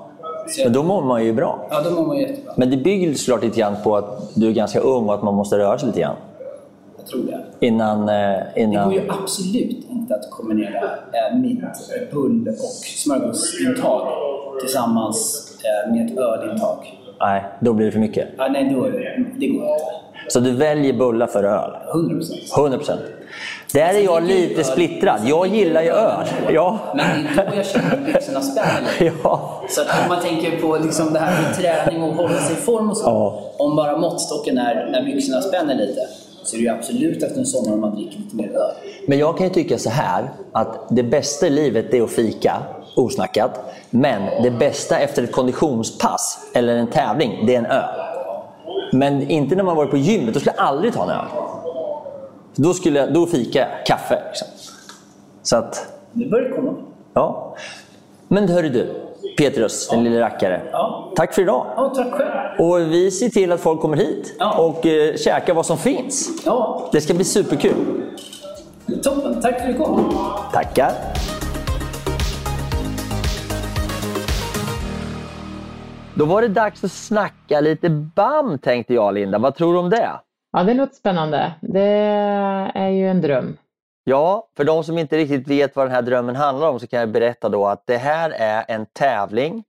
Men då mår man ju bra. ja, då mår man jättebra. Men det bygger såklart lite grann på att du är ganska ung och att man måste röra sig lite grann. Jag tror det. Innan... eh, Det innan... går ju absolut inte att kombinera eh, mitt bull och smörgåsintag tillsammans eh, med ett ölintag. Nej, då blir det för mycket. Ja, nej, då, det går inte. Så du väljer bullar för öl? 100 procent. 100 procent. Där är jag lite splittrad. Jag gillar ju öl. Ja. Men det är då jag känner att byxorna spänner. Ja. Så att om man tänker på liksom det här med träning och hålla sig i form och så. Ja. Om bara måttstocken är när byxorna spänner lite så är det ju absolut efter en sommar om man dricker lite mer öl. Men jag kan ju tycka så här att det bästa i livet är att fika, osnackat. Men det bästa efter ett konditionspass eller en tävling, det är en öl. Men inte när man varit på gymmet, då skulle jag aldrig ta en öl. Då, skulle jag, då fika jag kaffe. Liksom. Så att, Nu börjar det komma. ja. Men hörru du, Petrus, den lille rackare. Ja. Tack för idag. Ja, tack själv. Och vi ser till att folk kommer hit Ja. och eh, käkar vad som finns. Ja, Det ska bli superkul. toppen. Tack för att du kom. Tackar. Då var det dags att snacka lite BAM tänkte jag Linda. Vad tror du om det? Ja, det låter spännande. Det är ju en dröm. Ja, för de som inte riktigt vet vad den här drömmen handlar om så kan jag berätta då att det här är en tävling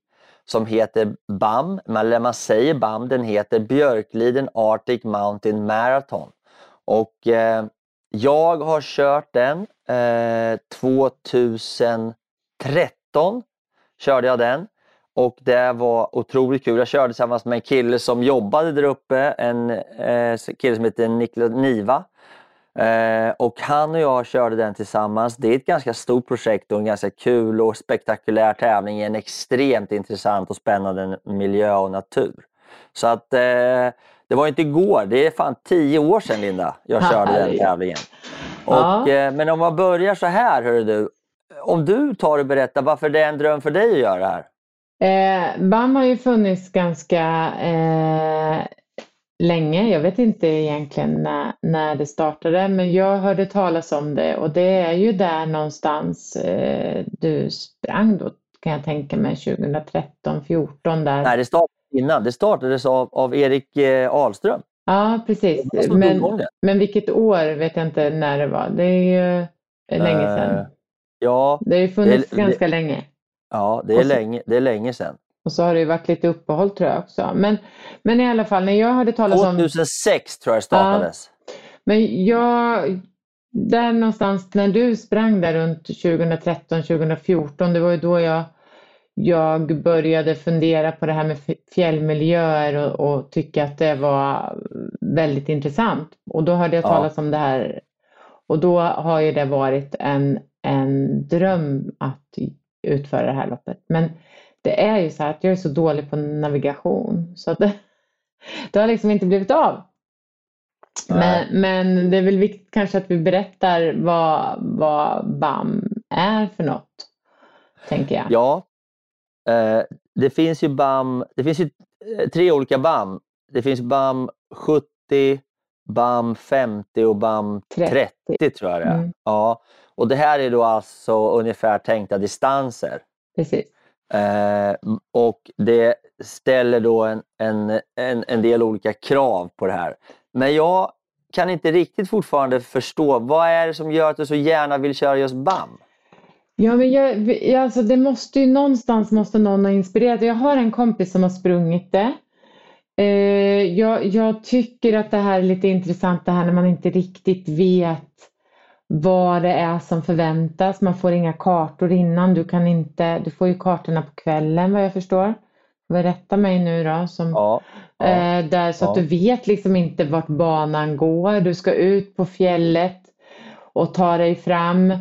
som heter BAM, eller man säger BAM, den heter Björkliden Arctic Mountain Marathon. Och eh, jag har kört den eh, 2013, körde jag den. Och det var otroligt kul. Jag körde tillsammans med en kille som jobbade där uppe, en eh, kille som heter Niklas Niva. Eh, och han och jag körde den tillsammans. Det är ett ganska stort projekt och en ganska kul och spektakulär tävling i en extremt intressant och spännande miljö och natur. Så att eh, det var inte igår, det är fan tio år sedan Linda, jag körde den tävlingen. Och, Ja. eh, men om man börjar så här, hörru du. Om du tar och berättar varför det är en dröm för dig att göra det här. Eh, BAM har ju funnits ganska eh, länge. Jag vet inte egentligen när, när det startade, men jag hörde talas om det och det är ju där någonstans eh, du sprang då, kan jag tänka mig, 2013, 14 där. Nej, det startade innan. Det startades av, av Erik eh, Ahlström. Ja, precis. Det Men, det. men vilket år vet jag inte när det var. Det är ju länge Eh, sedan. Ja, Det har ju funnits det- det- ganska länge. ja det, är så- länge, det är länge sedan. Och så har det ju varit lite uppehåll tror jag också. Men, men i alla fall, när jag hörde talas om... 2006 tror jag startades. Men jag, där någonstans när du sprang där runt 2013, 2014, det var ju då jag, jag började fundera på det här med fjällmiljöer och, och tycka att det var väldigt intressant. Och då hörde jag Ja. talas om det här och då har ju det varit en, en dröm att utföra det här loppet. Men det är ju så här att jag är så dålig på navigation så att det, det har liksom inte blivit av. Men, men det är väl viktigt kanske att vi berättar vad, vad BAM är för något, tänker jag. Ja, eh, det finns ju BAM, det finns ju eh, tre olika BAM. Det finns BAM 70, BAM 50 och BAM 30, 30. tror jag det är. Mm. Ja, och det här är då alltså ungefär tänkta distanser. Precis. Eh, och det ställer då en, en, en, en del olika krav på det här. Men jag kan inte riktigt fortfarande förstå, vad är det som gör att du så gärna vill köra just BAM? Ja, men jag, alltså det måste ju någonstans måste någon ha inspirerat. Jag har en kompis som har sprungit det. Eh, jag, jag tycker att det här är lite intressant, det här när man inte riktigt vet vad det är som förväntas. Man får inga kartor innan. Du kan inte, du får ju kartorna på kvällen vad jag förstår. Får rätta mig nu då. Som, Ja, ja, Eh, där, så att Ja. du vet liksom inte vart banan går. Du ska ut på fjället och ta dig fram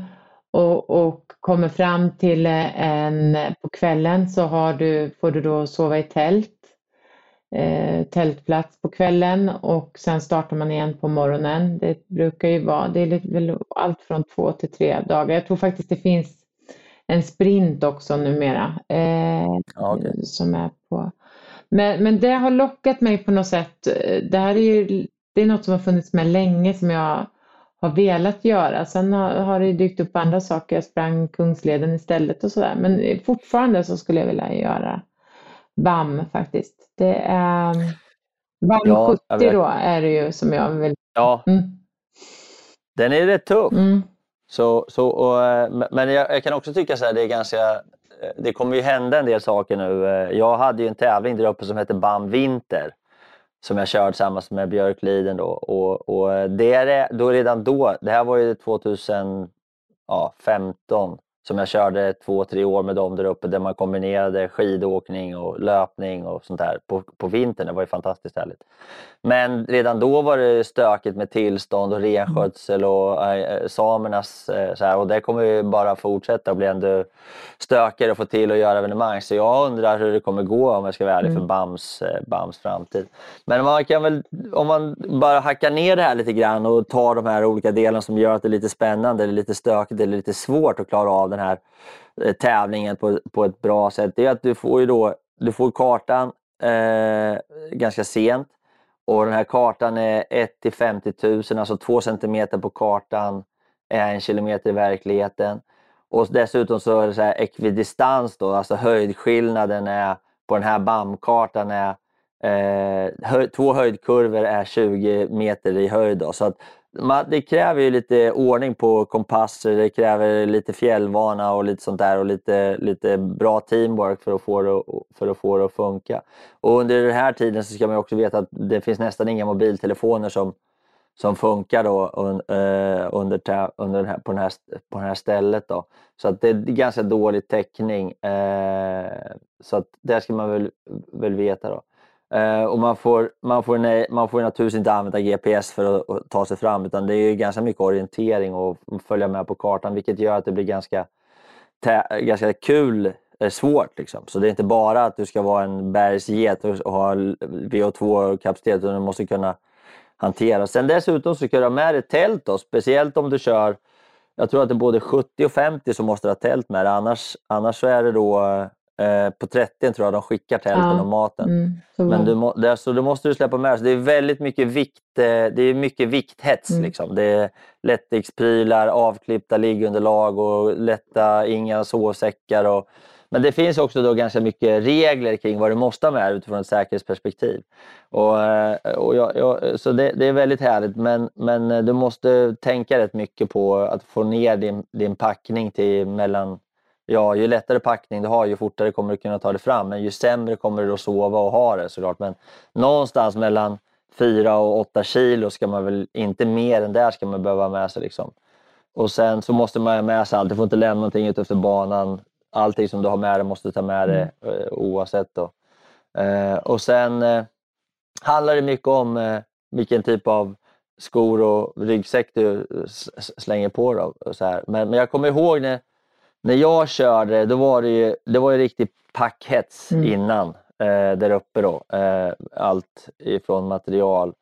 och, och kommer fram till eh, en, på kvällen så har du, får du då sova i tält. Eh, tältplats på kvällen och sen startar man igen på morgonen. Det brukar ju vara, det är väl allt från två till tre dagar. Jag tror faktiskt det finns en sprint också numera. Eh, ja, okej. som är på. Men, men det har lockat mig på något sätt. Det här är ju det är något som har funnits med länge som jag har velat göra. Sen har, har det dykt upp andra saker. Jag sprang Kungsleden istället och sådär. Men fortfarande så skulle jag vilja göra BAM faktiskt. Det är BAM Ja, jag 70 vet. då är det ju som jag vill. Ja, Mm. den är rätt tuff. Mm. Så, så, och, eh, men- jag, jag kan också tycka så här, det är ganska... eh, Det kommer ju hända en del saker nu. Eh, Jag hade ju en tävling där uppe som heter BAM Vinter. Som jag körde tillsammans med Björkliden då. Och, och det är då redan då, det här var ju 2015 som jag körde två, tre år med dem där uppe där man kombinerade skidåkning och löpning och sånt där på, på vintern. Det var ju fantastiskt härligt. Men redan då var det stökigt med tillstånd och renskötsel och äh, samernas äh, så här, och det kommer ju bara fortsätta och bli ändå stökigare att få till att göra evenemang. Så jag undrar hur det kommer gå om jag ska vara ärlig för BAMs, äh, BAMs framtid. Men man kan väl, om man bara hackar ner det här lite grann och tar de här olika delarna som gör att det är lite spännande eller lite stökigt eller lite svårt att klara av den här eh, tävlingen på, på ett bra sätt. Det är att du får ju då, du får kartan eh, ganska sent. Och den här kartan är 1 till 50 000, alltså 2 centimeter på kartan är en kilometer i verkligheten. Och dessutom så är det så här ekvidistans då, alltså höjdskillnaden är på den här BAM-kartan är eh, hö två höjdkurvor är 20 meter i höjd. Då, så att det kräver ju lite ordning på kompasser, det kräver lite fjällvana och lite sånt där och lite, lite bra teamwork för att, få det, för att få det att funka. Och under den här tiden så ska man också veta att det finns nästan inga mobiltelefoner som, som funkar då un, eh, under, under den här, på, den här, på det här stället. Då. Så att det är ganska dålig täckning. Eh, så att det ska man väl, väl veta. Då. Eh, och man får, man, får, nej, man får naturligtvis inte använda GPS för att, att ta sig fram utan det är ju ganska mycket orientering och följa med på kartan vilket gör att det blir ganska, tä- ganska kul eh, svårt. Liksom. Så det är inte bara att du ska vara en bergsget och ha VO2-kapacitet utan du måste kunna hantera. Sen dessutom så ska du ha med dig tält då, speciellt om du kör jag tror att det är både 70 och 50 som måste ha tält med dig. Annars, annars så är det då eh, på 30 tror jag de skickar tälten Ja. och maten. Mm. Så Men du, må, det, så då måste du släppa med. Så Det är väldigt mycket vikt, eh, det är mycket vikthets. Mm. Liksom. Det är lättviktsprylar, avklippta liggunderlag och lätta, inga sovsäckar. Och, men det finns också då ganska mycket regler kring vad du måste ha med utifrån ett säkerhetsperspektiv. Och, eh, och jag, jag, så det, det är väldigt härligt men, men du måste tänka rätt mycket på att få ner din, din packning till mellan Ja, ju lättare packning du har, ju fortare kommer du kunna ta det fram. Men ju sämre kommer du att sova och ha det såklart. Men någonstans mellan 4 och 8 kilo ska man väl, inte mer än där ska man behöva ha med sig. Liksom. Och sen så måste man ha med sig allt. Du får inte lämna någonting ute efter banan. Allting som du har med dig måste du ta med dig eh, oavsett. Då. Eh, och sen eh, handlar det mycket om eh, vilken typ av skor och ryggsäck du eh, slänger på. Då, så här. Men, men jag kommer ihåg när, när jag körde, då var det ju, det var ju riktigt packhets Mm. innan eh, där uppe. Då. Eh, allt ifrån material.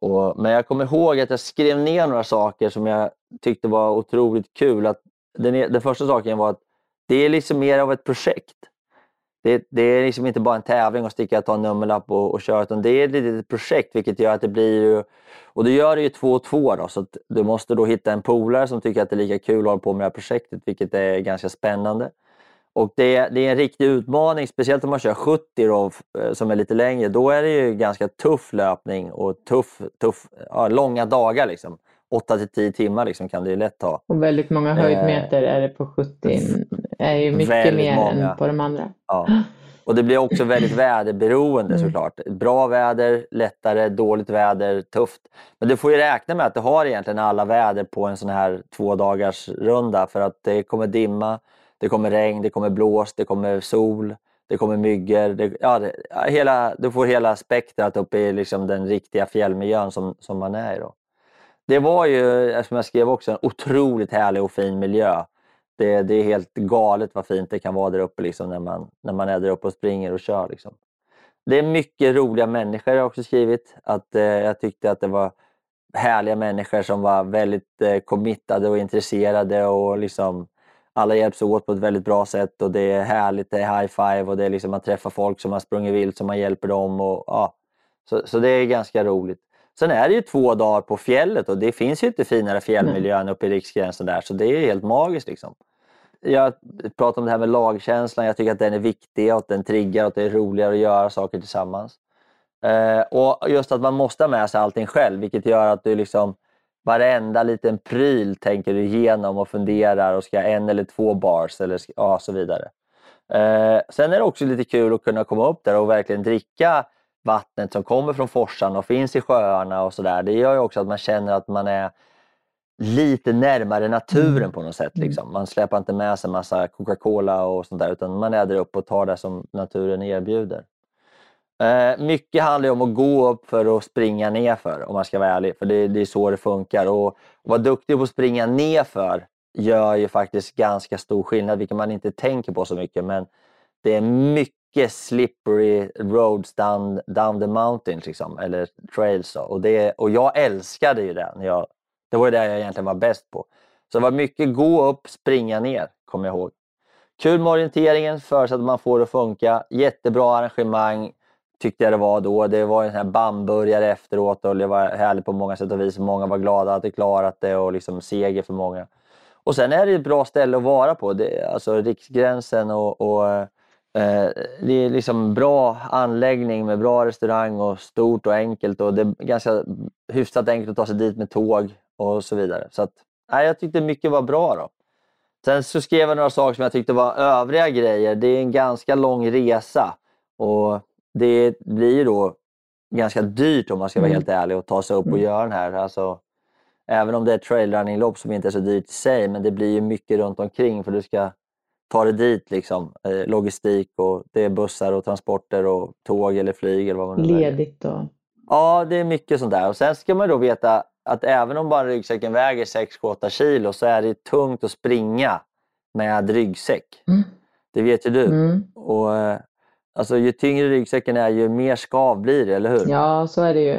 Och, men jag kommer ihåg att jag skrev ner några saker som jag tyckte var otroligt kul. Att den, e- den första saken var att det är liksom mer av ett projekt. Det, det är liksom inte bara en tävling att sticka och ta en nummerlapp och, och köra utan det är ett litet projekt vilket gör att det blir ju, och det gör det ju två och två då så att du måste då hitta en polare som tycker att det är lika kul att hålla på med det här projektet vilket är ganska spännande. Och det, det är en riktig utmaning, speciellt om man kör 70 då, eh, som är lite längre. Då är det ju ganska tuff löpning och tuff, tuff, ja, långa dagar. Liksom. 8 till 10 timmar liksom, kan det ju lätt ta. Och väldigt många höjdmeter är det på 70. är ju mycket mer många. än på de andra. Ja. Och det blir också väldigt väderberoende Mm. såklart. Bra väder, lättare, dåligt väder, tufft. Men du får ju räkna med att du har egentligen alla väder på en sån här två dagars runda för att det kommer dimma, det kommer regn, det kommer blåst, det kommer sol, det kommer myggor. Det, ja, det, hela, du får hela spektrat uppe i liksom den riktiga fjällmiljön som, som man är i. Då. Det var ju, som jag skrev också, en otroligt härlig och fin miljö. Det, det är helt galet vad fint det kan vara där uppe liksom, när, man, när man är där uppe och springer och kör. Liksom. Det är mycket roliga människor har jag också skrivit. Att, eh, jag tyckte att det var härliga människor som var väldigt eh, committade och intresserade och liksom alla hjälps åt på ett väldigt bra sätt och det är härligt, det är high five och det är liksom man träffar folk som har sprungit vilt som man hjälper dem. Och, ja. så, så det är ganska roligt. Sen är det ju två dagar på fjället och det finns ju inte finare fjällmiljö än uppe i Riksgränsen där så det är helt magiskt. Liksom. jag pratar om det här med lagkänslan. Jag tycker att den är viktig och att den triggar och att det är roligare att göra saker tillsammans. Eh, och just att man måste ha med sig allting själv, vilket gör att du liksom varenda liten pryl tänker du igenom och funderar och ska en eller två bars eller ja, så vidare. Eh, sen är det också lite kul att kunna komma upp där och verkligen dricka vattnet som kommer från forsarna och finns i sjöarna och sådär. Det gör ju också att man känner att man är lite närmare naturen Mm. på något sätt. Mm. Liksom. Man släpar inte med sig massa Coca-Cola och sånt där utan man är där uppe och tar det som naturen erbjuder. Eh, mycket handlar om att gå upp för att springa ner för om man ska vara ärlig. För det, det är så det funkar. Och att vara duktig på att springa ner för gör ju faktiskt ganska stor skillnad, vilket man inte tänker på så mycket. Men det är mycket slippery roads down, down the mountains, liksom, eller trails. Då. Och, det, och jag älskade ju det. Jag, det var det jag egentligen var bäst på. Så det var mycket gå upp, springa ner, kommer jag ihåg. Kul med orienteringen, förutsatt att man får det att funka. Jättebra arrangemang tyckte jag det var då. Det var en sån här bamburgare efteråt och det var härligt på många sätt och vis. Många var glada att de klarat det och liksom seger för många. Och sen är det ett bra ställe att vara på. Det, alltså Riksgränsen och, och det är liksom bra anläggning med bra restaurang och stort och enkelt och det är ganska hyfsat enkelt att ta sig dit med tåg och så vidare. Så att, nej, jag tyckte mycket var bra då. Sen så skrev jag några saker som jag tyckte var övriga grejer. Det är en ganska lång resa och det blir då ganska dyrt om man ska vara Mm. helt ärlig att ta sig upp och Mm. göra den här. Alltså, även om det är ett trailrunning-lopp som inte är så dyrt i sig, men det blir ju mycket runt omkring för du ska ta dig dit. Liksom. Eh, logistik och det är bussar och transporter och tåg eller flyg eller vad man. Ledigt och... Ja, det är mycket sånt där. Och sen ska man då veta att även om bara ryggsäcken väger 6-8 kilo så är det tungt att springa med ryggsäck. Mm. Det vet ju du. Mm. Och, eh, alltså, ju tyngre ryggsäcken är, ju mer skav blir det, eller hur? Ja, så är det ju.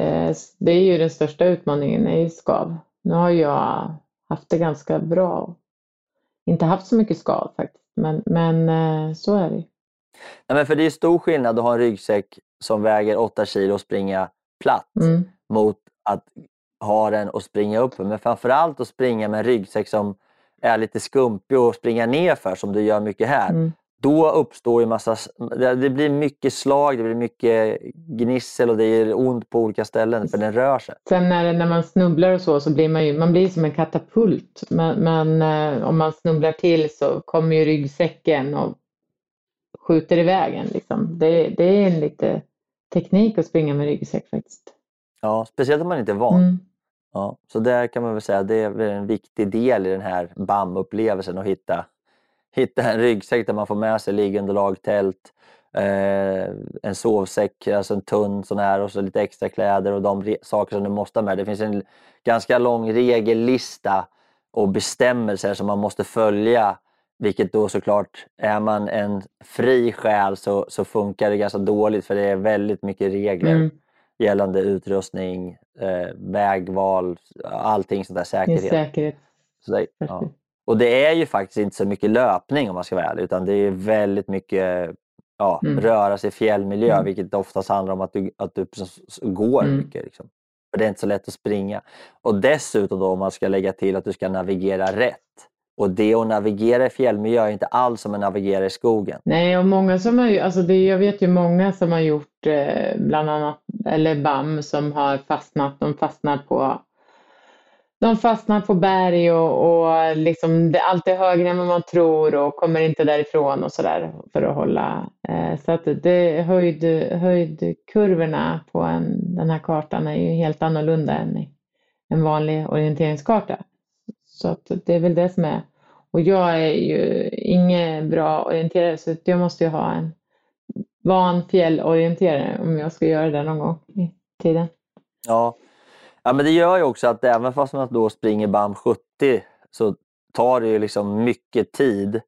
Eh, Det är ju den största utmaningen, är ju skav. Nu har jag haft det ganska bra. Inte haft så mycket skav faktiskt, men, men eh, så är det. ju. Nej, men för det är stor skillnad att ha en ryggsäck som väger 8 kilo och springa platt Mm. mot att ha den och springa upp. Men framförallt att springa med en ryggsäck som är lite skumpig och springa ner för som du gör mycket här. Mm. Då uppstår ju massa, det blir mycket slag, det blir mycket gnissel och det är ont på olika ställen för den rör sig. Sen när, när man snubblar och så, så blir man ju man blir som en katapult. Men, men eh, om man snubblar till så kommer ju ryggsäcken och skjuter iväg en. Liksom. Det, det är en lite teknik att springa med ryggsäck faktiskt. Ja, speciellt om man inte är van. Mm. Ja, så där kan man väl säga det är en viktig del i den här BAM-upplevelsen att hitta, hitta en ryggsäck där man får med sig liggunderlag, tält, eh, en sovsäck, alltså en tunn sån här och så lite extra kläder och de saker som du måste ha med. Det finns en ganska lång regellista och bestämmelser som man måste följa. Vilket då såklart, är man en fri själ så, så funkar det ganska dåligt för det är väldigt mycket regler Mm. gällande utrustning, eh, vägval, allting sånt där, Det är säkerhet. säkerhet. Så det, ja. Och det är ju faktiskt inte så mycket löpning om man ska vara ärlig, utan det är väldigt mycket ja, Mm. röra sig i fjällmiljö, Mm. vilket oftast handlar om att du, att du går Mm. mycket. Liksom. För det är inte så lätt att springa. Och dessutom då om man ska lägga till att du ska navigera rätt. Och det att navigera i fjällmiljö är inte alls som att navigera i skogen. Nej, och många som har, alltså det, jag vet ju många som har gjort eh, bland annat, eller BAM, som har fastnat, de fastnar på de fastnar på berg och, och liksom det, allt är högre än vad man tror och kommer inte därifrån och sådär för att hålla. Eh, så att det, höjd, höjdkurvorna på en, den här kartan är ju helt annorlunda än i en vanlig orienteringskarta. Så att det är väl det som är. Och jag är ju ingen bra orienterare så jag måste ju ha en van fjällorienterare om jag ska göra det någon gång i tiden. Ja ja, men det gör ju också att även fast man då springer BAM 70 så tar det ju liksom mycket tid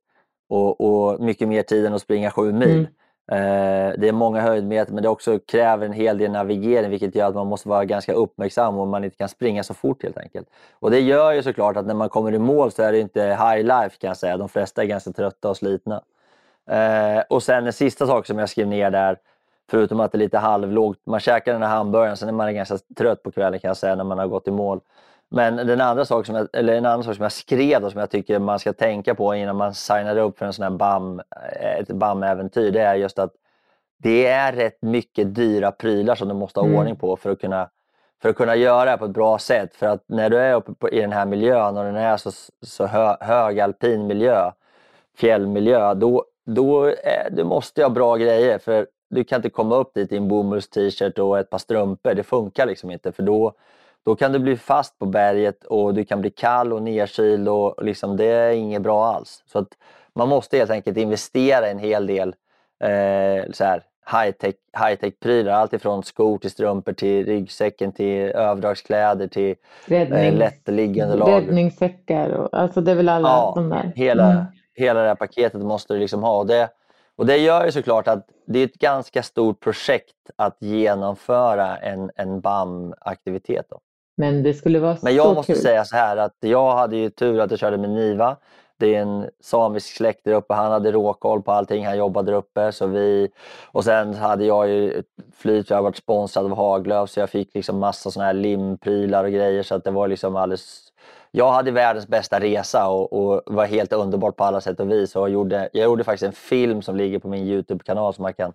och, och mycket mer tid än att springa sju mil. Mm. Eh, det är många höjdmeter men det också kräver en hel del navigering vilket gör att man måste vara ganska uppmärksam och man inte kan springa så fort helt enkelt. Och det gör ju såklart att när man kommer i mål så är det inte high life kan jag säga. De flesta är ganska trötta och slitna. Eh, och sen en sista sak som jag skrev ner där, förutom att det är lite halvlågt, man käkar den här hamburgaren, sen är man ganska trött på kvällen kan jag säga när man har gått i mål. Men den andra sak som jag, eller en annan sak som jag skrev och som jag tycker man ska tänka på innan man signar upp för en sån här BAM, ett BAM-äventyr, det är just att det är rätt mycket dyra prylar som du måste ha Mm. ordning på för att kunna för att kunna göra det på ett bra sätt. För att när du är uppe på, i den här miljön och den är så, så hö, hög alpin miljö, fjällmiljö, då, då är, du måste ha bra grejer. För du kan inte komma upp dit i en bomullst-t-shirt och ett par strumpor. Det funkar liksom inte. För då, då kan du bli fast på berget och du kan bli kall och nedkyld och liksom, det är inget bra alls. Så att man måste helt enkelt investera en hel del eh, så här, high-tech high prylar. Allt ifrån skor till strumpor till ryggsäcken till överdragskläder till eh, Räddnings, lättliggande lager. räddningssäckar och alltså det är väl alla Ja, de där. Hela, Mm. hela det här paketet måste du liksom ha. Och det, och det gör ju såklart att det är ett ganska stort projekt att genomföra en, en BAM-aktivitet. Då. Men det skulle vara Men jag så måste kul. säga så här att jag hade ju tur att jag körde med Niva. Det är en samisk släkt där uppe. Han hade råkoll på allting. Han jobbade där uppe. Så vi... Och sen hade jag ju flyt. Jag har varit sponsrad av Haglöf så jag fick liksom massa såna här limprylar och grejer. Så att det var liksom alldeles... Jag hade världens bästa resa och, och var helt underbart på alla sätt och vis. Och jag, gjorde, jag gjorde faktiskt en film som ligger på min Youtube-kanal som man kan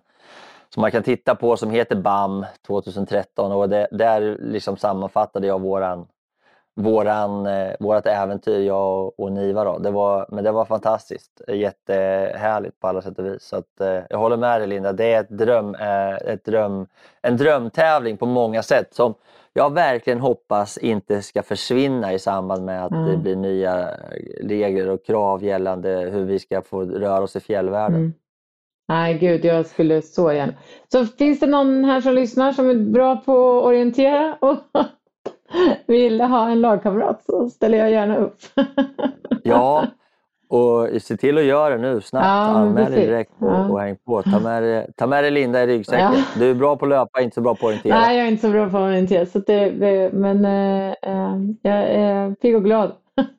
som man kan titta på som heter BAM 2013 och det, där liksom sammanfattade jag våran, våran, eh, vårat äventyr, jag och, och Niva. Då. Det var, men det var fantastiskt, jättehärligt på alla sätt och vis. Så att, eh, jag håller med dig Linda, det är ett dröm, eh, ett dröm, en drömtävling på många sätt som jag verkligen hoppas inte ska försvinna i samband med att det Mm. blir nya regler och krav gällande hur vi ska få röra oss i fjällvärlden. Mm. Nej, gud, jag skulle så gärna. Så finns det någon här som lyssnar som är bra på att orientera och vill ha en lagkamrat så ställer jag gärna upp. Ja, och se till att göra det nu snabbt. Ja, Anmäl dig direkt och, Ja. och häng på. Ta med, dig, ta med dig Linda i ryggsäcken. Ja. Du är bra på att löpa, inte så bra på att orientera. Nej, jag är inte så bra på att orientera, så det, det, men eh, jag är pigg och glad.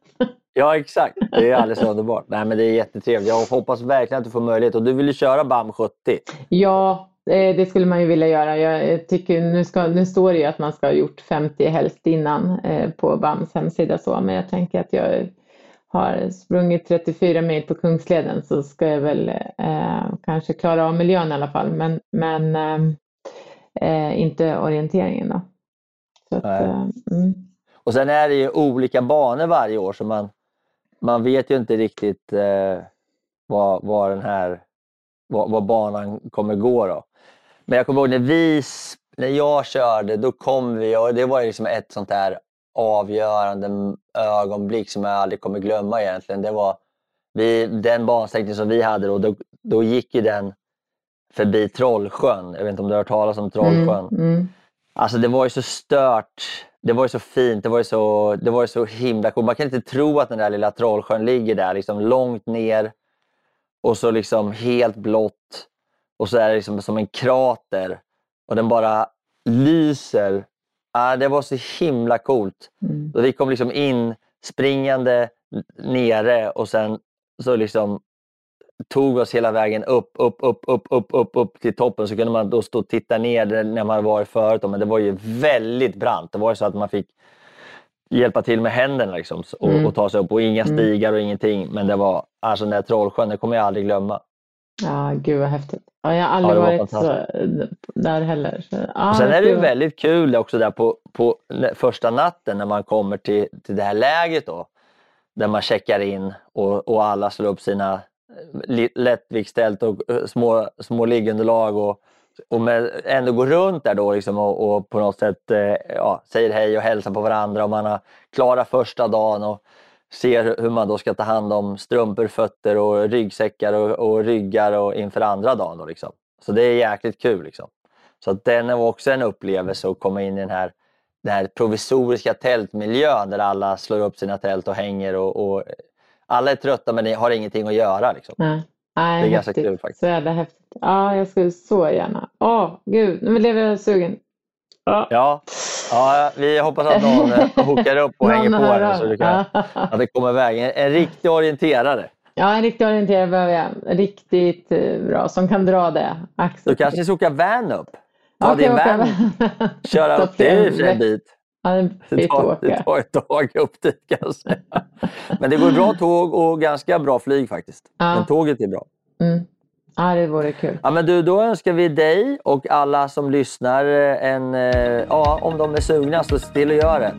Ja, exakt. Det är alldeles underbart. Nej, men det är jättetrevligt. Jag hoppas verkligen att du får möjlighet. Och du vill ju köra BAM 70. Ja, eh, det skulle man ju vilja göra. Jag tycker, nu, ska, nu står det ju att man ska ha gjort 50 helst innan på BAMs hemsida så, men jag tänker att jag har sprungit 34 mil på Kungsleden så ska jag väl eh, kanske klara av miljön i alla fall, men, men eh, eh, inte orienteringen då. Så att, eh, mm. Och sen är det ju olika banor varje år så man, man vet ju inte riktigt eh, vad, vad den här vad, vad banan kommer gå då. Men jag kommer ihåg när vi, när jag körde, då kom vi och det var liksom ett sånt här avgörande ögonblick som jag aldrig kommer glömma egentligen. Det var vi, den bansträckning som vi hade då, då, då gick ju den förbi Trollsjön. Jag vet inte om du har hört talas om Trollsjön? Mm, mm. Alltså det var ju så stört. Det var ju så fint. Det var ju så, det var ju så himla coolt. Man kan inte tro att den där lilla Trollsjön ligger där liksom långt ner och så liksom helt blått. Och så är det liksom som en krater och den bara lyser. Ah, det var så himla coolt. Mm. Så vi kom liksom in springande nere och sen så liksom tog oss hela vägen upp, upp, upp, upp, upp, upp, upp till toppen. Så kunde man då stå och titta ner när man varit förut. Men det var ju väldigt brant. Det var ju så att man fick hjälpa till med händerna liksom, och, Mm. och ta sig upp. Och inga Mm. stigar och ingenting. Men det var alltså den där Trollsjön, det kommer jag aldrig glömma. Ja, gud vad häftigt. Ja, jag har aldrig var varit så, där heller. Ja, Och sen är det ju väldigt kul också där på, på första natten när man kommer till, till det här lägret då. Där man checkar in och, och alla slår upp sina eh, lättviktstält och eh, små, små liggunderlag och, och med, ändå går runt där då liksom och, och på något sätt eh, ja, säger hej och hälsar på varandra och man har klarat första dagen och ser hur man då ska ta hand om strumpor, fötter och ryggsäckar och, och ryggar och inför andra dagen. Då liksom. Så det är jäkligt kul. Liksom. Så att den var också en upplevelse att komma in i den här, den här provisoriska tältmiljön där alla slår upp sina tält och hänger och, och alla är trötta men har ingenting att göra. Liksom. Nej, Nej, Det är ganska häftigt. kul faktiskt. Så jävla häftigt. Ja, jag skulle så gärna. Åh, gud, nu blev jag sugen. Ja. Ja, ja, vi hoppas att någon eh, hookar upp och hänger på den så du kan, att det kommer iväg. En, en riktig orienterare. Ja, en riktig orienterare behöver jag. Riktigt eh, bra, som kan dra det. Axel. Du kanske ska åka van upp? Ta Ja, din okej, van, köra upp. Det är en bit. Ja, det tar, det tar ett tag upp dit kan jag säga. Men det går bra tåg och ganska bra flyg faktiskt. Ja. Men tåget är bra. Mm. Ja, det vore kul. Ja, men du, då önskar vi dig och alla som lyssnar eh, en... eh, Ja, om de är sugna så se till att göra det.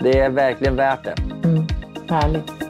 Det är verkligen värt det. Mm. Härligt.